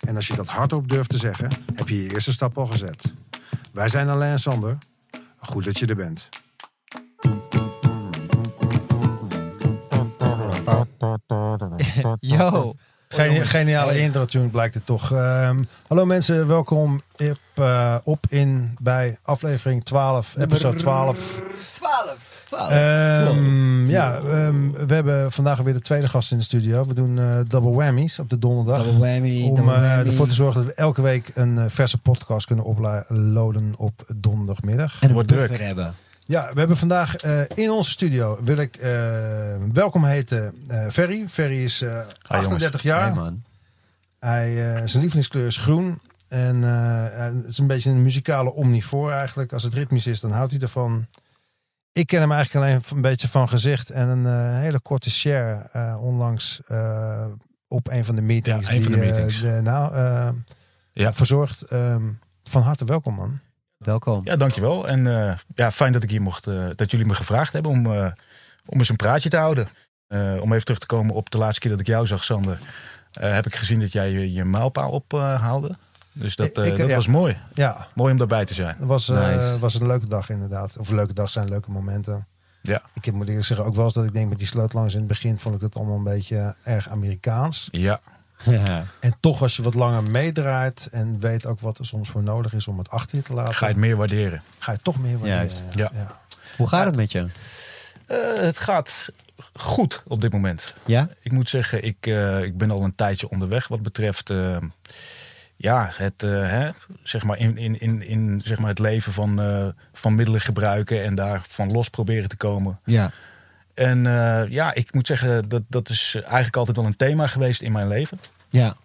en als je dat hardop durft te zeggen, heb je je eerste stap al gezet. Wij zijn Alain en Sander. Goed dat je er bent. Yo. Geni- geniale intro tune blijkt het toch. Ehm, hallo mensen, welkom op, eh, op in bij aflevering 12, episode 12. 12. 12. Ehm, ja, ehm, we hebben vandaag weer de tweede gast in de studio. We doen eh, double whammies op de donderdag. Double whammy. Om double eh, ervoor te zorgen dat we elke week een eh, verse podcast kunnen uploaden op donderdagmiddag. en Wordt druk. hebben. Ja, we hebben vandaag eh, in onze studio, wil ik eh, welkom heten, eh Ferry. Ferry is eh, 38 jaar. Hey, man. Hij, eh, zijn lievelingskleur is groen. En eh, het is een beetje een muzikale omnivoor eigenlijk. Als het ritmisch is, dan houdt hij ervan. Ik ken hem eigenlijk alleen een beetje van gezicht. En een eh, hele korte share eh, onlangs eh, op een van de meetings. Ja, een van de die, meetings. de- nou, Ja. verzorgd. Ehm, van harte welkom man. Welkom. Ja, dankjewel. En eh, ja, fijn dat ik hier mocht, eh, dat jullie me gevraagd hebben om, eh, om eens een praatje te houden. Eh, om even terug te komen op de laatste keer dat ik jou zag, Sander. eh, heb ik gezien dat jij je, je mijlpaal ophaalde. Dus dat, Ik- eh, ik- dat ja. was mooi. Ja, Mooi om daarbij te zijn. het was, eh, Nice. was een leuke dag inderdaad. Of leuke dag zijn leuke momenten. Ja. Ik heb, moet eerlijk zeggen ook wel eens dat ik denk met die sleutelangers in het begin vond ik het allemaal een beetje erg Amerikaans. Ja, Ja. En toch als je wat langer meedraait en weet ook wat er soms voor nodig is om het achter je te laten, ga je het meer waarderen. ga je toch meer waarderen. Juist. Ja. Hoe gaat het met je? Eh, het gaat goed op dit moment. Ja? Ik moet zeggen, ik, eh, ik ben al een tijdje onderweg wat betreft ja, het, eh, hè, zeg maar in, in, in, in zeg maar het leven van, eh, van middelen gebruiken en daarvan los proberen te komen. Ja. En eh, ja, ik moet zeggen, dat, dat is eigenlijk altijd wel een thema geweest in mijn leven. Ja.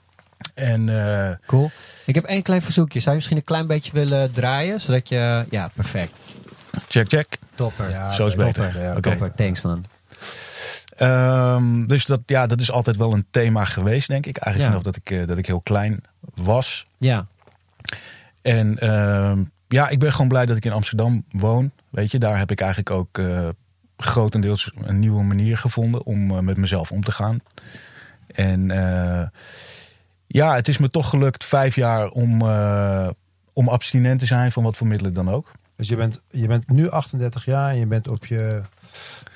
En eh, Cool. Ik heb één klein verzoekje. Zou je misschien een klein beetje willen draaien? Zodat je... Ja, perfect. check, check. Topper. Ja, Zo is beter. Ja, Oké. Topper. Thanks, man. Ehm, dus dat, ja, dat is altijd wel een thema geweest, denk ik. Eigenlijk Ja. vanaf dat ik, eh, dat ik heel klein was. Ja. En ehm, ja, ik ben gewoon blij dat ik in Amsterdam woon. Weet je, daar heb ik eigenlijk ook eh, grotendeels een nieuwe manier gevonden om eh, met mezelf om te gaan. En eh, ja, het is me toch gelukt vijf jaar om, eh, om abstinent te zijn van wat voor middelen dan ook. Dus je bent, je bent nu 38 jaar en je bent op je,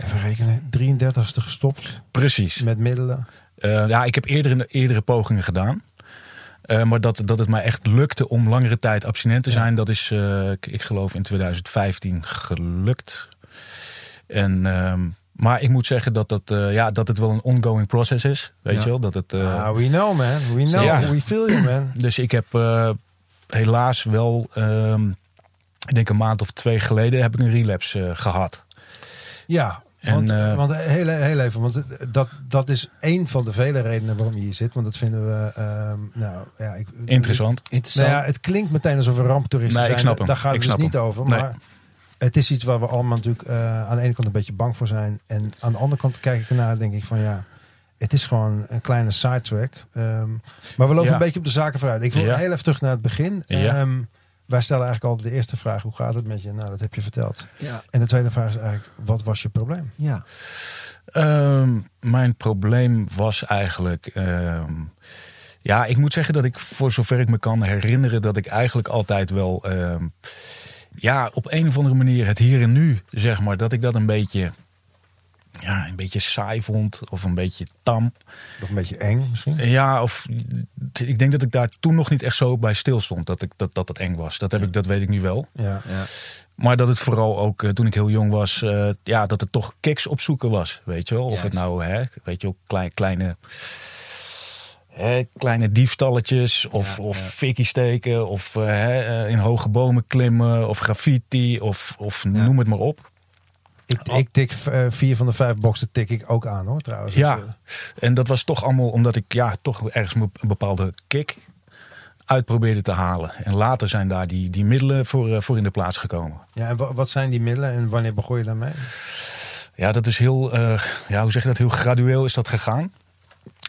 even rekenen, 33ste gestopt Precies. met middelen. Eh, ja, ik heb eerdere, eerdere pogingen gedaan. Eh, maar dat, dat het mij echt lukte om langere tijd abstinent te Ja. zijn, dat is, eh, ik, ik geloof, in 2015 gelukt. En, ehm, maar ik moet zeggen dat, dat, ja, dat het wel een ongoing process is. Weet Ja. je wel? Dat het, ah, we know man, we know, Ja. we feel you man. Dus ik heb helaas wel, ehm, ik denk een maand of twee geleden, heb ik een relapse eh, gehad. Ja, want, eh, want heel, heel even, want dat, dat is één van de vele redenen waarom je hier zit. Want dat vinden we, ehm, nou ja, ik, Interessant. Interessant. Nou ja, het klinkt meteen alsof we ramptoeristen Nee, ik zijn. snap hem. Daar gaat Ik het dus niet hem. over. Nee. Maar het is iets waar we allemaal natuurlijk eh, aan de ene kant een beetje bang voor zijn. En aan de andere kant kijk ik ernaar en denk ik van ja, het is gewoon een kleine sidetrack. Ehm maar we lopen Ja. een beetje op de zaken vooruit. Ik wil Ja. heel even terug naar het begin. Ja. Ehm, wij stellen eigenlijk altijd de eerste vraag, hoe gaat het met je? Nou, dat heb je verteld. Ja. En de tweede vraag is eigenlijk, wat was je probleem? Ja. Ehm, mijn probleem was eigenlijk. ehm, ja, ik moet zeggen dat ik, voor zover ik me kan herinneren, dat ik eigenlijk altijd wel. ehm, ja, op een of andere manier het hier en nu, zeg maar, dat ik dat een beetje. Ja, een beetje saai vond of een beetje tam. Of een beetje eng misschien? Ja, of ik denk dat ik daar toen nog niet echt zo bij stil stond dat ik, dat, dat het eng was. Dat, heb ik, dat weet ik nu wel. Ja. Ja. Maar dat het vooral ook eh, toen ik heel jong was, eh, ja, dat het toch kicks opzoeken was. Weet je wel? Of het nou, hè, weet je wel, klein, kleine, hè, kleine diefstalletjes of, Ja, of ja. fikkie steken of eh, hè, in hoge bomen klimmen of graffiti of, of noem het maar op. Ik, ik tik eh, vier van de vijf boxen tik ik ook aan hoor trouwens. Ja. Dus, eh, En dat was toch allemaal omdat ik ja, toch ergens een bepaalde kick uit probeerde te halen. En later zijn daar die, die middelen voor, eh, voor in de plaats gekomen. Ja, en wa- wat zijn die middelen en wanneer begon je daarmee? Ja, dat is heel, ja, hoe zeg je dat, heel gradueel is dat gegaan.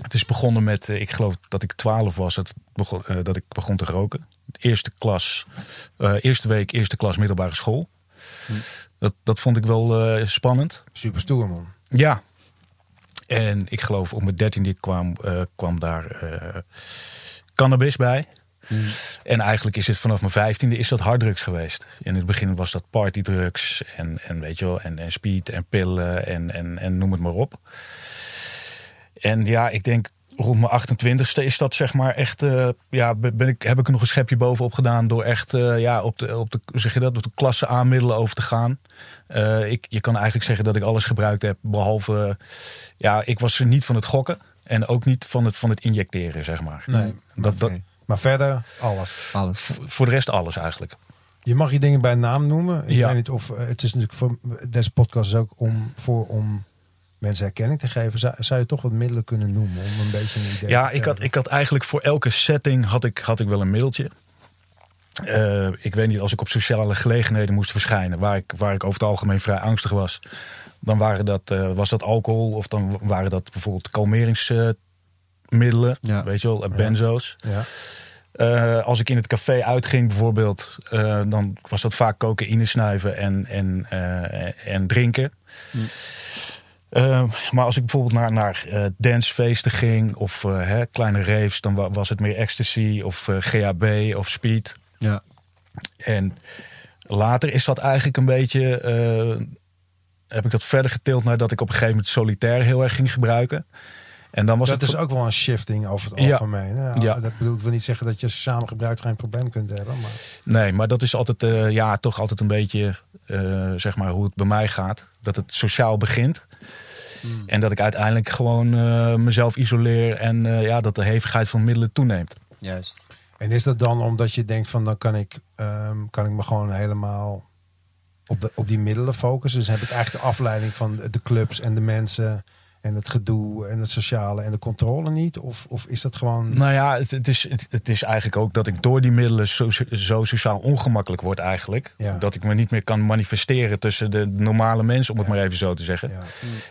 Het is begonnen met, ik geloof dat ik 12 was, dat, begon, dat ik begon te roken. Eerste klas, eerste week, eerste klas middelbare school. Dat, dat vond ik wel eh, spannend. Super stoer, man. Ja. En ik geloof op mijn dertiende kwam, eh, kwam daar eh, cannabis bij. En eigenlijk is het vanaf mijn vijftiende is dat harddrugs geweest. In het begin was dat partydrugs en, en weet je wel, en, en speed en pillen en, en, en noem het maar op. En ja, ik denk rond mijn 28ste is dat zeg maar echt, eh, ja, ben ik, heb ik er nog een schepje bovenop gedaan door echt eh, ja, op de, op de, zeg je dat, op de klasse aanmiddelen over te gaan. Eh, ik, je kan eigenlijk zeggen dat ik alles gebruikt heb, behalve, ja, ik was er niet van het gokken en ook niet van het, van het injecteren, zeg maar. Nee. Dat. Maar verder, alles. Alles. voor de rest alles eigenlijk. Je mag je dingen bij naam noemen. Ik Ja. weet niet of het is natuurlijk voor deze podcast is ook om voor om mensen herkenning te geven. Zou, zou je toch wat middelen kunnen noemen om een beetje een idee Ja, te ik had, ik had eigenlijk voor elke setting had ik, had ik wel een middeltje. Eh, ik weet niet, als ik op sociale gelegenheden moest verschijnen, waar ik, waar ik over het algemeen vrij angstig was, dan waren dat, eh, was dat alcohol of dan waren dat bijvoorbeeld kalmeringsmiddelen, Ja. weet je wel, benzo's. Ja. Eh, als ik in het café uitging bijvoorbeeld, eh, dan was dat vaak cocaïne snuiven en, en, eh, en drinken. Eh, maar als ik bijvoorbeeld naar, naar eh, dancefeesten ging of eh, hè, kleine raves, dan wa- was het meer ecstasy of eh, GHB of speed. Ja. En later is dat eigenlijk een beetje, eh, heb ik dat verder getild naar dat ik op een gegeven moment solitair heel erg ging gebruiken. En dan was dat het is ook wel een shifting over het Ja. algemeen. Ja. Dat bedoel ik wil niet zeggen dat je samen gebruikt geen probleem kunt hebben. Maar Nee, maar dat is altijd, eh, ja, toch altijd een beetje, eh, zeg maar, hoe het bij mij gaat. Dat het sociaal begint. En dat ik uiteindelijk gewoon eh, mezelf isoleer en eh, ja, dat de hevigheid van middelen toeneemt. Juist. En is dat dan omdat je denkt van dan kan ik, ehm, kan ik me gewoon helemaal op, de, op die middelen focussen? Dus heb ik eigenlijk de afleiding van de clubs en de mensen en het gedoe en het sociale en de controle niet? Of, of is dat gewoon... Nou ja, het, het, is, het, het is eigenlijk ook dat ik door die middelen zo, zo sociaal ongemakkelijk word eigenlijk. Ja. Dat ik me niet meer kan manifesteren tussen de normale mensen, om het maar even zo te zeggen. Ja.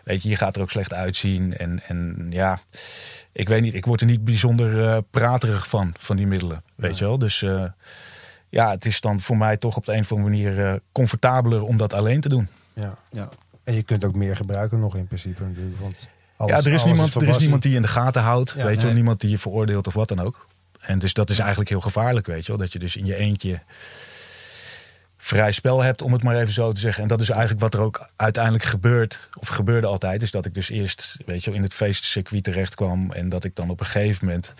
Weet je, je gaat er ook slecht uitzien. En, en ja, ik weet niet, ik word er niet bijzonder eh, praterig van, van die middelen. Weet je wel? Dus eh, ja, het is dan voor mij toch op de een of andere manier eh, comfortabeler om dat alleen te doen. Ja. Ja. En je kunt ook meer gebruiken nog in principe natuurlijk. Want alles, ja, er is, niemand, er is niemand die je in de gaten houdt. Ja, weet je nee. niemand die je veroordeelt of wat dan ook. En dus dat is eigenlijk heel gevaarlijk, weet je wel. Dat je dus in je eentje vrij spel hebt, om het maar even zo te zeggen. En dat is eigenlijk wat er ook uiteindelijk gebeurt, of gebeurde altijd. Is dat ik dus eerst, weet je wel, in het feestcircuit terecht kwam. En dat ik dan op een gegeven moment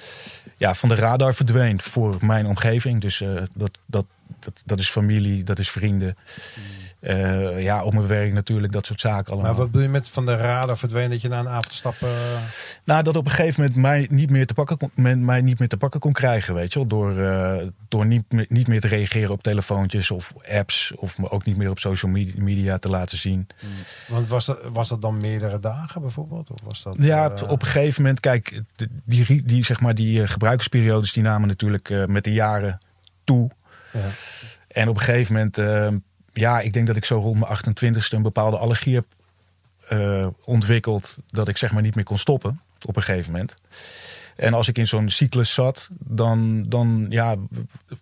ja, van de radar verdween voor mijn omgeving. Dus eh, dat, dat, dat, dat is familie, dat is vrienden. Eh, ja, op mijn werk natuurlijk, dat soort zaken allemaal. Maar wat bedoel je met van de radar verdwenen dat je na een avond stappen... Nou, dat op een gegeven moment mij niet meer te pakken kon, men mij niet meer te pakken kon krijgen, weet je wel. Door, eh, door niet, meer- niet meer te reageren op telefoontjes of apps. Of me ook niet meer op social media, te laten zien. Want was dat, was dat dan meerdere dagen bijvoorbeeld? Of was dat, Ja, eh, op een gegeven moment, kijk, die, die, die, zeg maar, die eh, gebruikersperiodes die namen natuurlijk eh, met de jaren toe. ja. En op een gegeven moment, eh, ja, ik denk dat ik zo rond mijn 28ste een bepaalde allergie heb eh, ontwikkeld. Dat ik zeg maar niet meer kon stoppen op een gegeven moment. En als ik in zo'n cyclus zat, dan, dan, ja,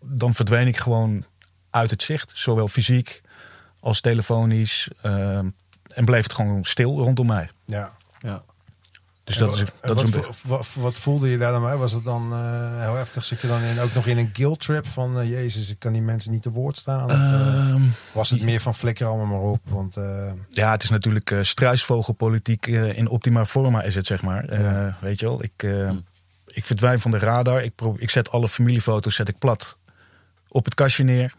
dan verdween ik gewoon uit het zicht. Zowel fysiek als telefonisch. eh, en bleef het gewoon stil rondom mij. ja. Ja. Dus En dat is, dat wat, is een vo- wat, wat voelde je daar dan bij? Was het dan eh, heel heftig? Zit je dan in, ook nog in een guilt trip van... eh, Jezus, ik kan die mensen niet te woord staan? Of, eh, Ehm, was het meer van flikker allemaal maar op? Want eh, Ja, het is natuurlijk struisvogelpolitiek in optima forma is het, zeg maar. Eh, Ja. Weet je wel, ik, eh, ik verdwijn van de radar. Ik, ik zet alle familiefoto's zet ik plat op het kastje neer.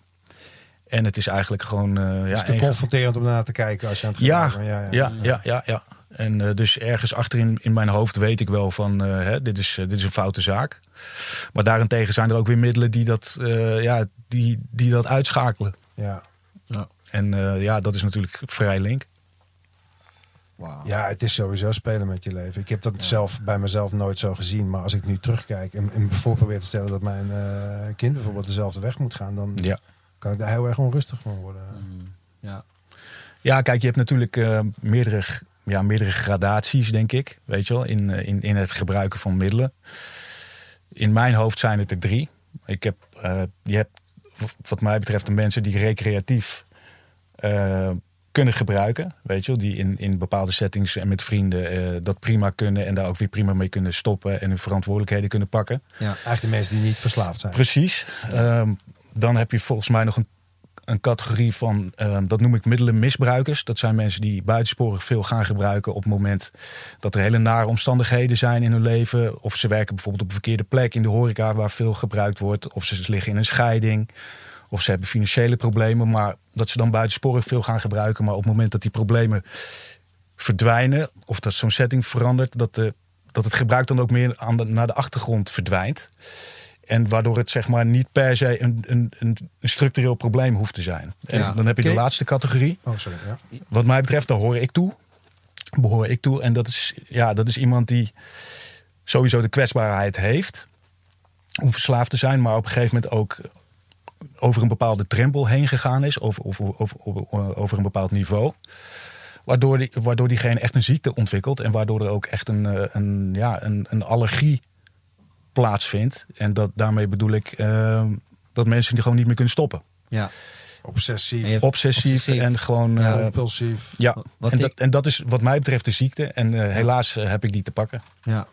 En het is eigenlijk gewoon... eh is ja, het te één- confronterend om daarna te kijken als je aan het ja, gebruiken bent? ja, ja, ja, ja. En eh, dus ergens achterin in mijn hoofd weet ik wel van... eh, hè, dit, is, eh, dit is een foute zaak. Maar daarentegen zijn er ook weer middelen die dat, eh, ja, die, die dat uitschakelen. ja. En eh, ja, dat is natuurlijk vrij link. Wauw. Ja, het is sowieso spelen met je leven. Ik heb dat zelf bij mezelf nooit zo gezien. Maar als ik nu terugkijk en, en me voor probeer te stellen dat mijn eh, kind bijvoorbeeld dezelfde weg moet gaan, dan Ja. kan ik daar heel erg onrustig van worden. Mm, ja. Ja, kijk, je hebt natuurlijk eh, meerdere, ja, meerdere gradaties, denk ik. Weet je wel, in, eh, in, in het gebruiken van middelen. In mijn hoofd zijn het er drie. Ik heb, eh, je hebt, wat mij betreft, de mensen die recreatief eh, kunnen gebruiken. Weet je wel, die in, in bepaalde settings en met vrienden eh, dat prima kunnen. En daar ook weer prima mee kunnen stoppen en hun verantwoordelijkheden kunnen pakken. Eigenlijk de mensen die niet verslaafd zijn. Precies. Ehm, dan heb je volgens mij nog een, een categorie van, ehm, dat noem ik middelenmisbruikers. Dat zijn mensen die buitensporig veel gaan gebruiken op het moment dat er hele nare omstandigheden zijn in hun leven. Of ze werken bijvoorbeeld op een verkeerde plek in de horeca waar veel gebruikt wordt. Of ze liggen in een scheiding. Of ze hebben financiële problemen, maar dat ze dan buitensporig veel gaan gebruiken. Maar op het moment dat die problemen verdwijnen, of dat zo'n setting verandert, dat, de, dat het gebruik dan ook meer naar de achtergrond verdwijnt. En waardoor het zeg maar niet per se een, een, een structureel probleem hoeft te zijn. En Ja. dan heb je de laatste categorie. Oh, sorry. Ja. Wat mij betreft, daar hoor ik toe. Behoor ik toe. En dat is, ja, dat is iemand die sowieso de kwetsbaarheid heeft om verslaafd te zijn, maar op een gegeven moment ook over een bepaalde drempel heen gegaan is, of, of, of, of- over een bepaald niveau. Waardoor, die, waardoor diegene echt een ziekte ontwikkelt en waardoor er ook echt een, eh, een, ja, een, een allergie plaatsvindt. En dat, daarmee bedoel ik eh, dat mensen die gewoon niet meer kunnen stoppen. ja. Obsessief, Obsessief, Obsessief. en gewoon. Ja, eh, compulsief. ja, Wat en, ik- dat, en dat is wat mij betreft de ziekte. En eh, helaas eh, heb ik die te pakken. Ja.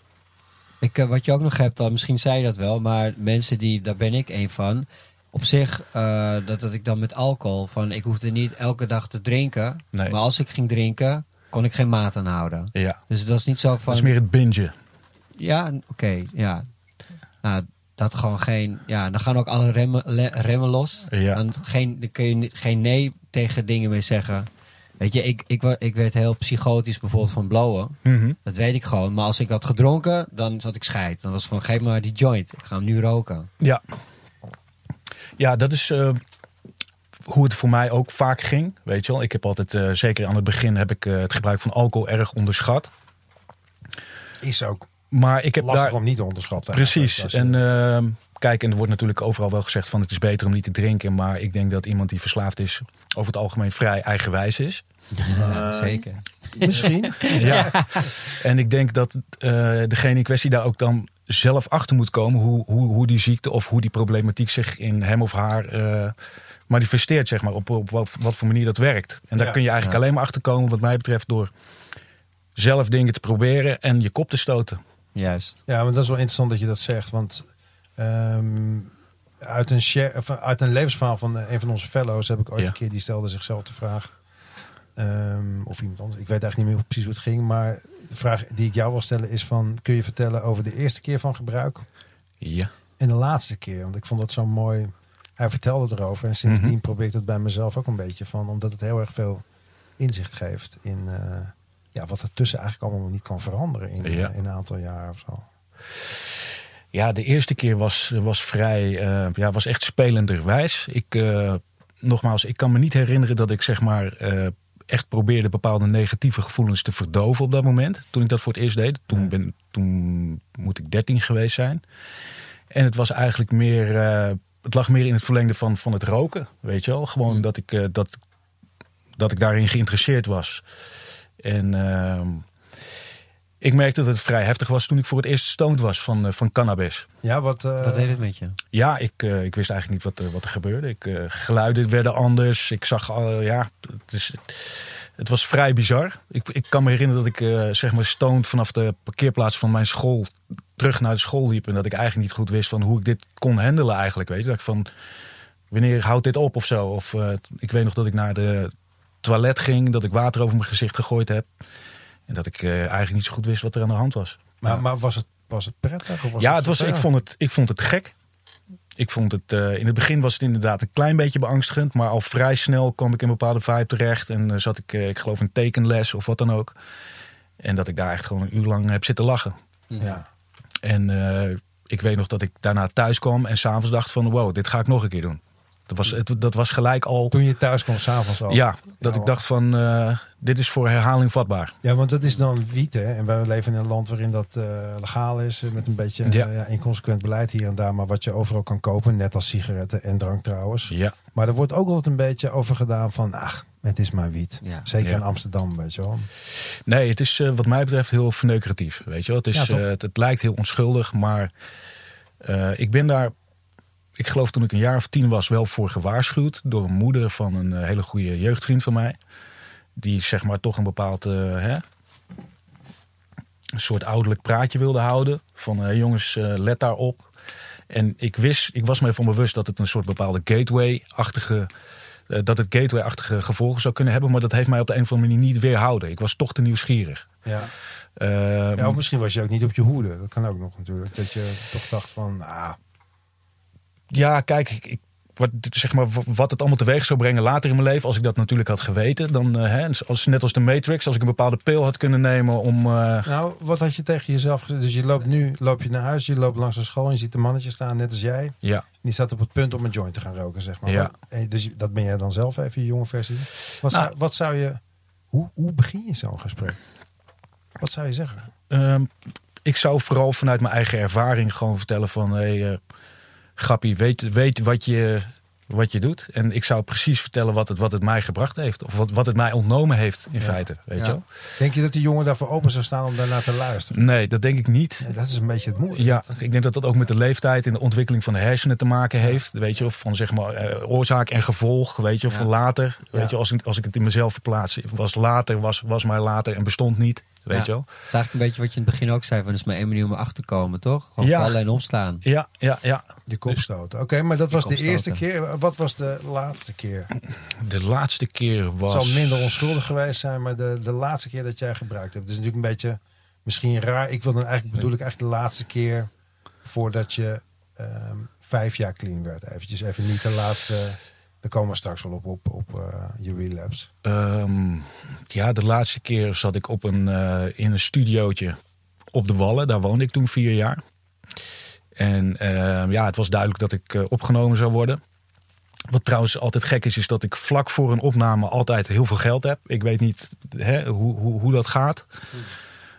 Ik, eh, wat je ook nog hebt, dan, misschien zei je dat wel, maar mensen die, daar ben ik een van. Op zich, eh, dat, dat ik dan met alcohol, van ik hoefde niet elke dag te drinken. Nee. Maar als ik ging drinken, kon ik geen maat aanhouden. Ja, Dus dat is niet zo van. dat is meer het bingen. Ja, oké, ja. Nou, dat gewoon geen. Ja, dan gaan ook alle remmen, le- remmen los. Ja. Dan, geen, dan kun je geen nee tegen dingen meer zeggen. Weet je, ik, ik, ik werd heel psychotisch bijvoorbeeld van blowen. Mhm. Dat weet ik gewoon. Maar als ik had gedronken, dan zat ik scheid. Dan was van, geef me maar die joint. Ik ga hem nu roken. Ja. Ja, dat is eh, hoe het voor mij ook vaak ging. Weet je wel, ik heb altijd, eh, zeker aan het begin, heb ik eh, het gebruik van alcohol erg onderschat. Is ook Maar ik heb lastig daar. om niet te onderschatten. Precies. En ehm, kijk, en er wordt natuurlijk overal wel gezegd van het is beter om niet te drinken. Maar ik denk dat iemand die verslaafd is, over het algemeen vrij eigenwijs is. Ja, zeker. Misschien. Ja. en ik denk dat eh, degene in kwestie daar ook dan zelf achter moet komen hoe, hoe, hoe die ziekte of hoe die problematiek zich in hem of haar eh, manifesteert, zeg maar, op, op wat, wat voor manier dat werkt. En daar Ja. kun je eigenlijk Ja. alleen maar achter komen, wat mij betreft, door zelf dingen te proberen en je kop te stoten. Juist. Ja, maar dat is wel interessant dat je dat zegt. Want ehm, uit, een share, uit een levensverhaal van eh, een van onze fellows heb ik ooit Ja. een keer, die stelde zichzelf de vraag. ehm, of iemand anders, ik weet eigenlijk niet meer precies hoe het ging. Maar de vraag die ik jou wil stellen is van, kun je vertellen over de eerste keer van gebruik Ja. en de laatste keer? Want ik vond dat zo mooi. Hij vertelde erover en sindsdien Mhm. probeer ik dat bij mezelf ook een beetje van. Omdat het heel erg veel inzicht geeft in eh, ja, wat er tussen eigenlijk allemaal niet kan veranderen in, Ja. eh, in een aantal jaar of zo. Ja, de eerste keer was, was vrij, eh, ja, was echt spelenderwijs. Ik, eh, nogmaals, ik kan me niet herinneren dat ik zeg maar echt probeerde bepaalde negatieve gevoelens te verdoven op dat moment. Toen ik dat voor het eerst deed. Toen, ben, toen moet ik 13 geweest zijn. En het was eigenlijk meer, het lag meer in het verlengde van, van het roken. Weet je wel, gewoon dat ik, dat, dat ik daarin geïnteresseerd was. En ehm, ik merkte dat het vrij heftig was toen ik voor het eerst stoned was van, eh, van cannabis. Ja, wat, eh, Wat deed het met je? Ja, ik, eh, ik wist eigenlijk niet wat, er- wat er gebeurde. Ik, geluiden werden anders. Ik zag, al ja, het, is, het was vrij bizar. Ik, ik kan me herinneren dat ik eh, zeg maar stoned vanaf de parkeerplaats van mijn school terug naar de school liep. En dat ik eigenlijk niet goed wist van hoe ik dit kon handelen eigenlijk. Weet je, dat ik van wanneer houdt dit op of zo. Of eh, ik weet nog dat ik naar de toilet ging, dat ik water over mijn gezicht gegooid heb. En dat ik eh, eigenlijk niet zo goed wist wat er aan de hand was. Maar, maar was, het, was het prettig? Of was ja, het was, ik, vond het, ik vond het gek. Ik vond het, eh, in het begin was het inderdaad een klein beetje beangstigend. Maar al vrij snel kwam ik in een bepaalde vibe terecht. En eh, zat ik, eh, ik geloof, een tekenles of wat dan ook. En dat ik daar echt gewoon een uur lang heb zitten lachen. Ja. En eh, ik weet nog dat ik daarna thuis kwam en s'avonds dacht van... wow, dit ga ik nog een keer doen. Dat was, het, dat was gelijk al. Toen je thuis kwam, s'avonds al. Ja, dat Ja, ik dacht van, eh, dit is voor herhaling vatbaar. Ja, want dat is dan wiet, hè. En wij leven in een land waarin dat eh, legaal is. eh, Met een beetje Ja. ja, inconsequent beleid hier en daar. Maar wat je overal kan kopen. Net als sigaretten en drank trouwens. Ja, Maar er wordt ook altijd een beetje over gedaan van... Ach, het is maar wiet. Ja. Zeker Ja. in Amsterdam, weet je wel. nee, het is eh, wat mij betreft heel verneukeratief. Weet je wel? Het, is, Ja, eh, het, het lijkt heel onschuldig, maar eh, ik ben daar, ik geloof toen ik een jaar of tien was, wel voor gewaarschuwd. Door een moeder van een eh, hele goede jeugdvriend van mij. Die zeg maar toch een bepaald eh, hè, een soort ouderlijk praatje wilde houden. Van eh, jongens, let daarop. En ik wist, ik was me ervan bewust dat het een soort bepaalde gateway-achtige. dat het gateway-achtige gevolgen zou kunnen hebben. Maar dat heeft mij op de een of andere manier niet weerhouden. Ik was toch te nieuwsgierig. Ja. Eh, ja. Of misschien was je ook niet op je hoede. Dat kan ook nog natuurlijk. Dat je toch dacht van... Ah, Ja, kijk, ik, ik- wat, zeg maar, wat het allemaal teweeg zou brengen later in mijn leven, als ik dat natuurlijk had geweten, dan, eh, hè, als, net als de Matrix, als ik een bepaalde pil had kunnen nemen om. eh, Nou, wat had je tegen jezelf gezegd? Dus je loopt nu loop je naar huis, je loopt langs een school en je ziet een mannetje staan, net als jij. ja, Die staat op het punt om een joint te gaan roken, zeg maar. Ja. Dus dat ben jij dan zelf even, je jonge versie. Wat, Nou. zou, wat zou je... Hoe, hoe begin je zo'n gesprek? Wat zou je zeggen? ehm, ik zou vooral vanuit mijn eigen ervaring gewoon vertellen van, hey, eh, grappie, weet, weet wat, je, wat je doet. En ik zou precies vertellen wat het, wat het mij gebracht heeft. Of wat, wat het mij ontnomen heeft, in Ja. feite. Weet Ja. je wel? Denk je dat die jongen daarvoor open zou staan om daarnaar te luisteren? Nee, dat denk ik niet. Dat is een beetje het moeilijke. Ja, ik denk dat dat ook met de leeftijd en de ontwikkeling van de hersenen te maken heeft. Weet je, of van zeg maar eh, oorzaak en gevolg. Weet je, van later. Weet je, als ik, als ik het in mezelf verplaats, was later, was, was maar later en bestond niet. Weet Ja. je wel? Het is eigenlijk een beetje wat je in het begin ook zei. Van, is maar één manier om erachter te komen, toch? Gewoon Ja. vallen en opstaan. Ja, ja, ja. Je kop stoten. Oké, maar dat was de eerste keer. Wat was de laatste keer? De laatste keer Het was. zal minder onschuldig geweest zijn, maar de, de laatste keer dat jij gebruikt hebt. Het is natuurlijk een beetje misschien raar. Ik wil dan eigenlijk bedoel ik eigenlijk de laatste keer voordat je ehm, vijf jaar clean werd. Eventjes even niet de laatste. Daar komen we straks wel op, op, op eh, je relapse. Ehm, ja, de laatste keer zat ik op een, eh, in een studiootje op de Wallen. Daar woonde ik toen vier jaar. En ehm, ja, het was duidelijk dat ik eh, opgenomen zou worden. Wat trouwens altijd gek is, is dat ik vlak voor een opname altijd heel veel geld heb. Ik weet niet hè, hoe, hoe, hoe dat gaat.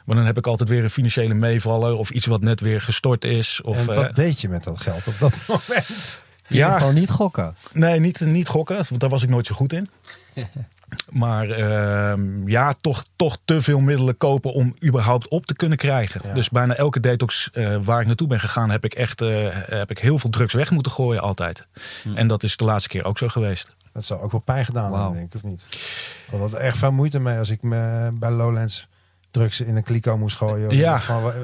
Maar dan heb ik altijd weer een financiële meevaller of iets wat net weer gestort is. Of, en wat deed je met dat geld op dat moment? Ja, Gewoon niet gokken. Nee, niet, niet gokken, want daar was ik nooit zo goed in. Maar ehm, ja, toch, toch te veel middelen kopen om überhaupt op te kunnen krijgen. Ja. Dus bijna elke detox eh, waar ik naartoe ben gegaan, heb ik echt eh, heb ik heel veel drugs weg moeten gooien altijd. En dat is de laatste keer ook zo geweest. Dat zou ook wel pijn gedaan hebben, denk ik, of niet? Ik had er echt veel moeite mee als ik me bij Lowlands drugs in een kliko moest gooien. Ja. Van, eh,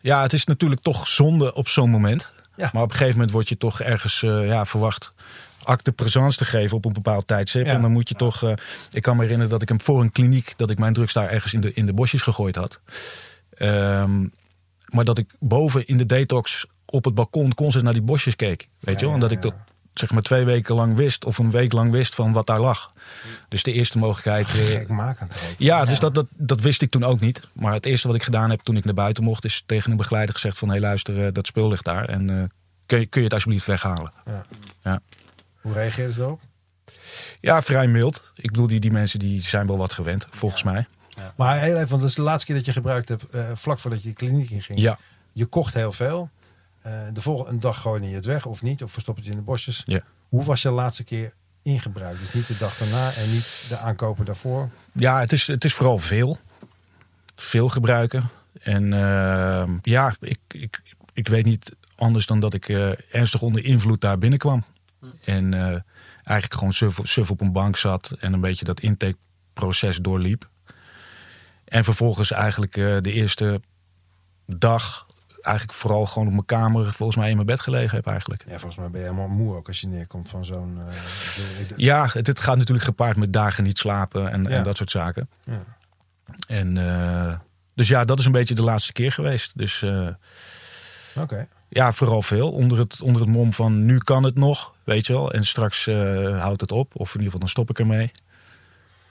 Ja, het is natuurlijk toch zonde op zo'n moment. Ja. Maar op een gegeven moment word je toch ergens eh, ja, verwacht acte présence te geven op een bepaald tijdstip. Ja. En dan moet je toch. eh, ik kan me herinneren dat ik hem voor een kliniek, dat ik mijn drugs daar ergens in de, in de bosjes gegooid had. Ehm, maar dat ik boven in de detox op het balkon constant naar die bosjes keek. Weet Ja, je wel? En dat ik dat zeg maar twee weken lang wist, of een week lang wist van wat daar lag. Dus de eerste mogelijkheid. eh, gekmakend ja, dus dat, dat, dat wist ik toen ook niet. Maar het eerste wat ik gedaan heb toen ik naar buiten mocht, is tegen een begeleider gezegd van hé luister, eh, dat spul ligt daar. En eh, kun, je, kun je het alsjeblieft weghalen? Ja. Ja. Hoe reageer je erop? Ja, vrij mild. Ik bedoel, die, die mensen die zijn wel wat gewend, volgens mij. Maar heel even, want dat is de laatste keer dat je gebruikt hebt, eh, vlak voordat je de kliniek in ging. Ja, Je kocht heel veel. Eh, de volgende dag gooide je het weg of niet, of verstop het in de bosjes. ja. Hoe was je laatste keer ingebruikt? Dus niet de dag daarna en niet de aankopen daarvoor. ja het, is, het is vooral veel. Veel gebruiken. En eh, ja, ik, ik, ik weet niet anders dan dat ik eh, ernstig onder invloed daar binnenkwam. En eh, eigenlijk gewoon suf, suf op een bank zat en een beetje dat intakeproces doorliep. En vervolgens eigenlijk de eerste dag eigenlijk vooral gewoon op mijn kamer volgens mij in mijn bed gelegen heb eigenlijk. Ja, volgens mij ben je helemaal moe ook als je neerkomt van zo'n... eh, Ja, het, het gaat natuurlijk gepaard met dagen niet slapen en, Ja. en dat soort zaken. ja. En eh, dus ja, dat is een beetje de laatste keer geweest. Dus eh, Oké. ja, vooral veel. Onder het, onder het mom van nu kan het nog, weet je wel. En straks houdt het op. Of in ieder geval dan stop ik ermee.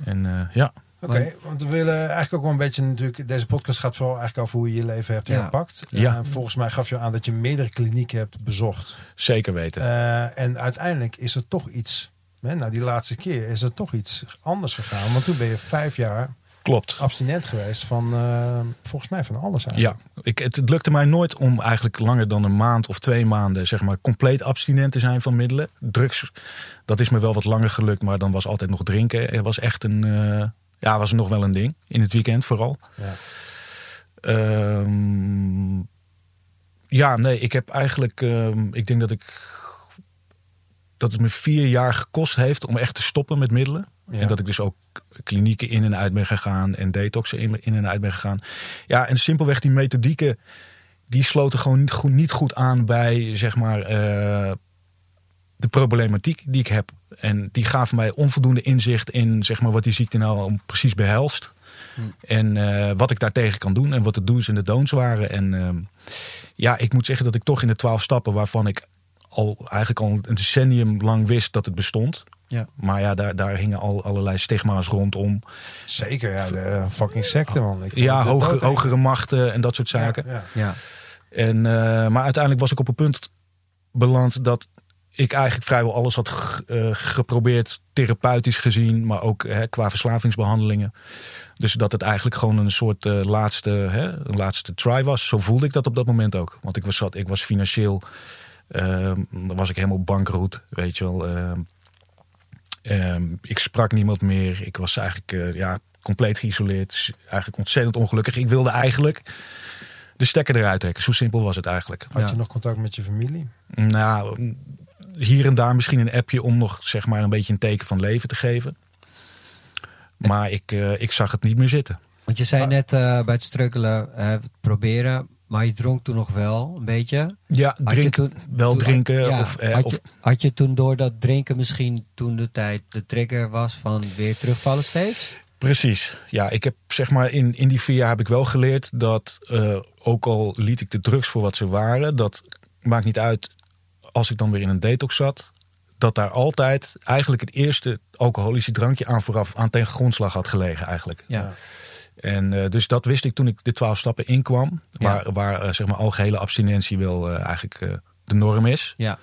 En ja, Oké, want we willen eigenlijk ook wel een beetje natuurlijk. Deze podcast gaat vooral eigenlijk over hoe je je leven hebt Ja. herpakt. Ja. Eh, volgens mij gaf je aan dat je meerdere klinieken hebt bezocht. Zeker weten. Eh, en uiteindelijk is er toch iets. Hè, nou, die laatste keer is er toch iets anders gegaan. Want toen ben je vijf jaar Klopt. abstinent geweest van eh, volgens mij van alles eigenlijk. Ja, ik, het, het lukte mij nooit om eigenlijk langer dan een maand of twee maanden zeg maar compleet abstinent te zijn van middelen. Drugs, dat is me wel wat langer gelukt, maar dan was altijd nog drinken. Het was echt een, ja, was nog wel een ding. In het weekend vooral. Ja. Ehm, ja, nee, ik heb eigenlijk, ehm, ik denk dat ik, dat het me vier jaar gekost heeft om echt te stoppen met middelen. Ja. En dat ik dus ook klinieken in en uit ben gegaan en detoxen in, in en uit ben gegaan. Ja, en simpelweg die methodieken, die sloten gewoon niet goed, niet goed aan bij, zeg maar, eh, de problematiek die ik heb. En die gaven mij onvoldoende inzicht in, zeg maar, wat die ziekte nou precies behelst. En eh, wat ik daartegen kan doen en wat de do's en de don'ts waren. En ehm, ja, ik moet zeggen dat ik toch in de twaalf stappen waarvan ik al eigenlijk al een decennium lang wist dat het bestond. Ja. Maar ja, daar, daar hingen al allerlei stigma's rondom. Zeker, ja, de eh, fucking secte man. Ik Ja, hoger, hogere machten en dat soort zaken. ja. Ja. En, eh, maar uiteindelijk was ik op een punt beland dat ik eigenlijk vrijwel alles had eh, geprobeerd, therapeutisch gezien, maar ook hè, qua verslavingsbehandelingen. Dus dat het eigenlijk gewoon een soort eh, laatste, hè, een laatste try was. Zo voelde ik dat op dat moment ook. Want ik was, zat, ik was financieel, dan was ik helemaal bankroet, weet je wel. eh. Ehm, ik sprak niemand meer. Ik was eigenlijk eh, ja, compleet geïsoleerd. Eigenlijk ontzettend ongelukkig. Ik wilde eigenlijk de stekker eruit trekken. Zo simpel was het eigenlijk. Had Ja. je nog contact met je familie? Nou, hier en daar misschien een appje om nog zeg maar een beetje een teken van leven te geven. Maar ik, eh, ik zag het niet meer zitten. Want je zei Maar- net eh, bij het struggelen, eh, proberen, maar je dronk toen nog wel een beetje. Ja, Had drink, je toen, wel toen- drinken. ja, of, eh, had, of, je, had je toen door dat drinken misschien toen de tijd de trigger was van weer terugvallen steeds? Precies. Ja, ik heb zeg maar in, in die vier jaar heb ik wel geleerd dat eh, ook al liet ik de drugs voor wat ze waren, dat maakt niet uit als ik dan weer in een detox zat, dat daar altijd eigenlijk het eerste alcoholische drankje aan vooraf aan ten grondslag had gelegen eigenlijk. Ja. En eh, dus dat wist ik toen ik de twaalf stappen inkwam, Ja. waar, waar eh, zeg maar algehele abstinentie wel eh, eigenlijk de norm is. Ja.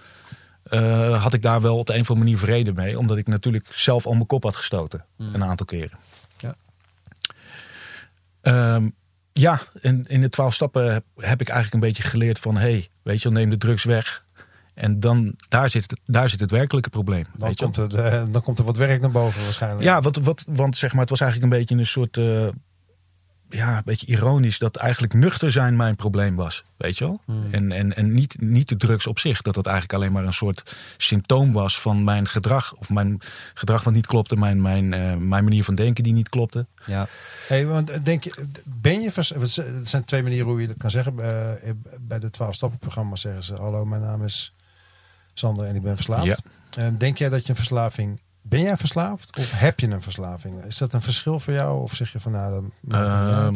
had ik daar wel op de een of andere manier vrede mee. Omdat ik natuurlijk zelf al mijn kop had gestoten. Een aantal keren. Ja. Ehm, ja, in, in de twaalf stappen heb, heb ik eigenlijk een beetje geleerd van... hey, weet je neem de drugs weg. En dan, daar zit, het, daar zit het werkelijke probleem. Dan weet je wel. komt, er, eh, dan komt er wat werk naar boven waarschijnlijk. Ja, wat, wat, want zeg maar, het was eigenlijk een beetje een soort... eh, ja, een beetje ironisch dat eigenlijk nuchter zijn mijn probleem was. Weet je wel? En, en, en niet, niet de drugs op zich. Dat dat eigenlijk alleen maar een soort symptoom was van mijn gedrag. Of mijn gedrag wat niet klopte. Mijn, mijn, eh, mijn manier van denken die niet klopte. Ja. Hey, want denk je, ben je vers, het zijn- het zijn twee manieren hoe je dat kan zeggen. Eh, bij de 12 stappen programma zeggen ze: Hallo, mijn naam is Sander en ik ben verslaafd. Ja. Eh, denk jij dat je een verslaving. Ben jij verslaafd of heb je een verslaving? Is dat een verschil voor jou? Of zeg je van nou, Ehm?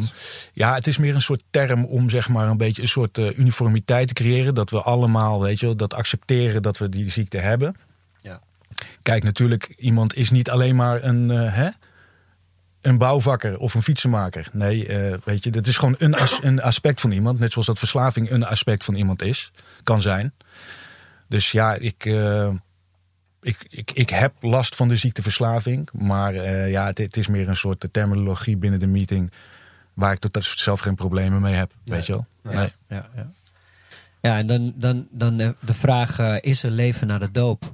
Ja, het is meer een soort term om zeg maar een beetje een soort eh, uniformiteit te creëren. Dat we allemaal, weet je wel, dat accepteren dat we die ziekte hebben. Ja. Kijk, natuurlijk, iemand is niet alleen maar een, eh, hè, een bouwvakker of een fietsenmaker. Nee, eh, weet je, dat is gewoon een, as- een aspect van iemand. Net zoals dat verslaving een aspect van iemand is, kan zijn. Dus ja, ik, eh, ik, ik, ik heb last van de ziekteverslaving. Maar eh, ja, het, het is meer een soort terminologie binnen de meeting. Waar ik tot zelf geen problemen mee heb. Nee. Weet je wel? Nee. Nee. Ja, ja. ja en dan, dan, dan eh, de vraag, is er leven na de doop?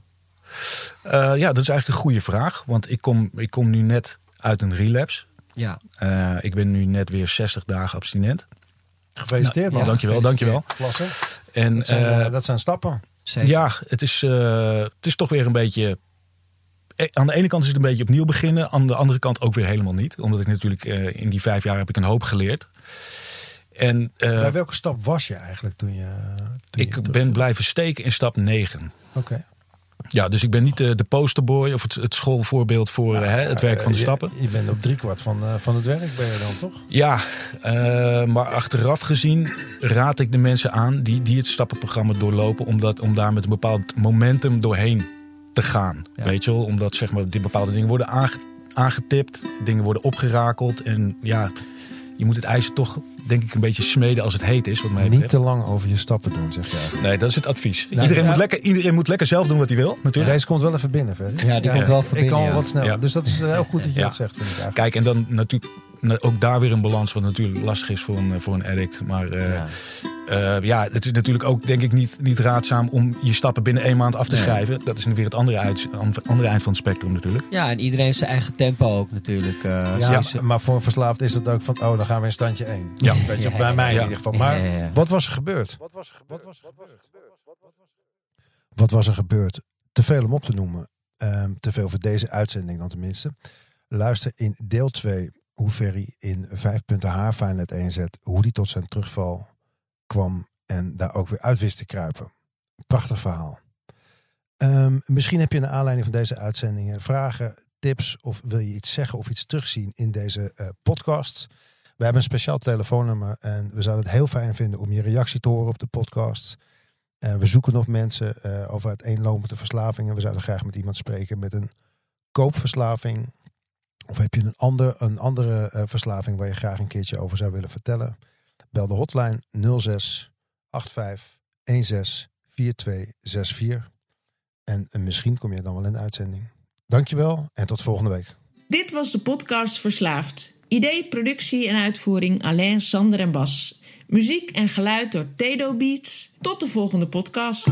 Eh, ja, dat is eigenlijk een goede vraag. Want ik kom, ik kom nu net uit een relapse. Ja, Eh, ik ben nu net weer 60 dagen abstinent. Gefeliciteerd man. ja. dankjewel, dankjewel. Klasse. En Dat zijn, dat zijn stappen. Zeker. ja, het is, eh, het is toch weer een beetje. eh, Aan de ene kant is het een beetje opnieuw beginnen. Aan de andere kant ook weer helemaal niet. Omdat ik natuurlijk eh, in die vijf jaar heb ik een hoop geleerd. En eh, Bij welke stap was je eigenlijk toen je. toen je ik ben blijven steken in stap 9. Oké. Ja, dus ik ben niet eh, de posterboy of het, het schoolvoorbeeld voor eh, hè, het werk van de Je- stappen. Je, bent op driekwart van, eh, van het werk ben je dan toch? Ja, eh, maar achteraf gezien raad ik de mensen aan die, die het stappenprogramma doorlopen, om, dat, om daar met een bepaald momentum doorheen te gaan. Ja. Weet je wel, omdat zeg maar, die bepaalde dingen worden aange- aangetipt, dingen worden opgerakeld. En ja, je moet het ijzer toch, denk ik, een beetje smeden als het heet is. Wat mij Niet betreft. te lang over je stappen doen, zeg je eigenlijk. Nee, dat is het advies. Nou, iedereen, ja. moet lekker, iedereen moet lekker zelf doen wat hij wil, natuurlijk. Deze komt wel even binnen, Ferry. Ja, die komt wel voor Ik kan binnen, wel ja. wat sneller. Ja. Dus dat is eh, heel goed dat je Ja. dat zegt, vind ik eigenlijk. Kijk, en dan natuurlijk na- ook daar weer een balans, wat natuurlijk lastig is voor een, voor een addict. Maar eh, Ja. eh, ja, het is natuurlijk ook denk ik niet, niet raadzaam om je stappen binnen één maand af te Nee. schrijven. Dat is weer het andere, uit, andere eind van het spectrum natuurlijk. Ja, en iedereen heeft zijn eigen tempo ook natuurlijk. eh, Ja, maar voor een verslaafd is het ook van, oh, dan gaan we in standje 1. Ja. Weet je, Ja, bij mij ja. in ieder geval. Maar Ja, ja, ja. wat was er gebeurd? Wat was er gebeurd? Wat was er gebeurd? Te veel om op te noemen. Ehm, te veel voor deze uitzending dan tenminste. Luister in deel 2 hoe Ferry in vijf punten haarfijn het zet. Hoe die tot zijn terugval kwam en daar ook weer uit wist te kruipen. Prachtig verhaal. Ehm, misschien heb je naar aanleiding van deze uitzendingen vragen, tips of wil je iets zeggen of iets terugzien in deze eh, podcast. We hebben een speciaal telefoonnummer en we zouden het heel fijn vinden om je reactie te horen op de podcast. Eh, we zoeken nog mensen eh, over uiteenlopende verslavingen. We zouden graag met iemand spreken met een koopverslaving. Of heb je een, ander, een andere eh, verslaving waar je graag een keertje over zou willen vertellen? Bel de hotline 06 85 16 4264. En eh, misschien kom je dan wel in de uitzending. Dankjewel en tot volgende week. Dit was de podcast Verslaafd. Idee, productie en uitvoering Alain, Sander en Bas. Muziek en geluid door Tedo Beats. Tot de volgende podcast.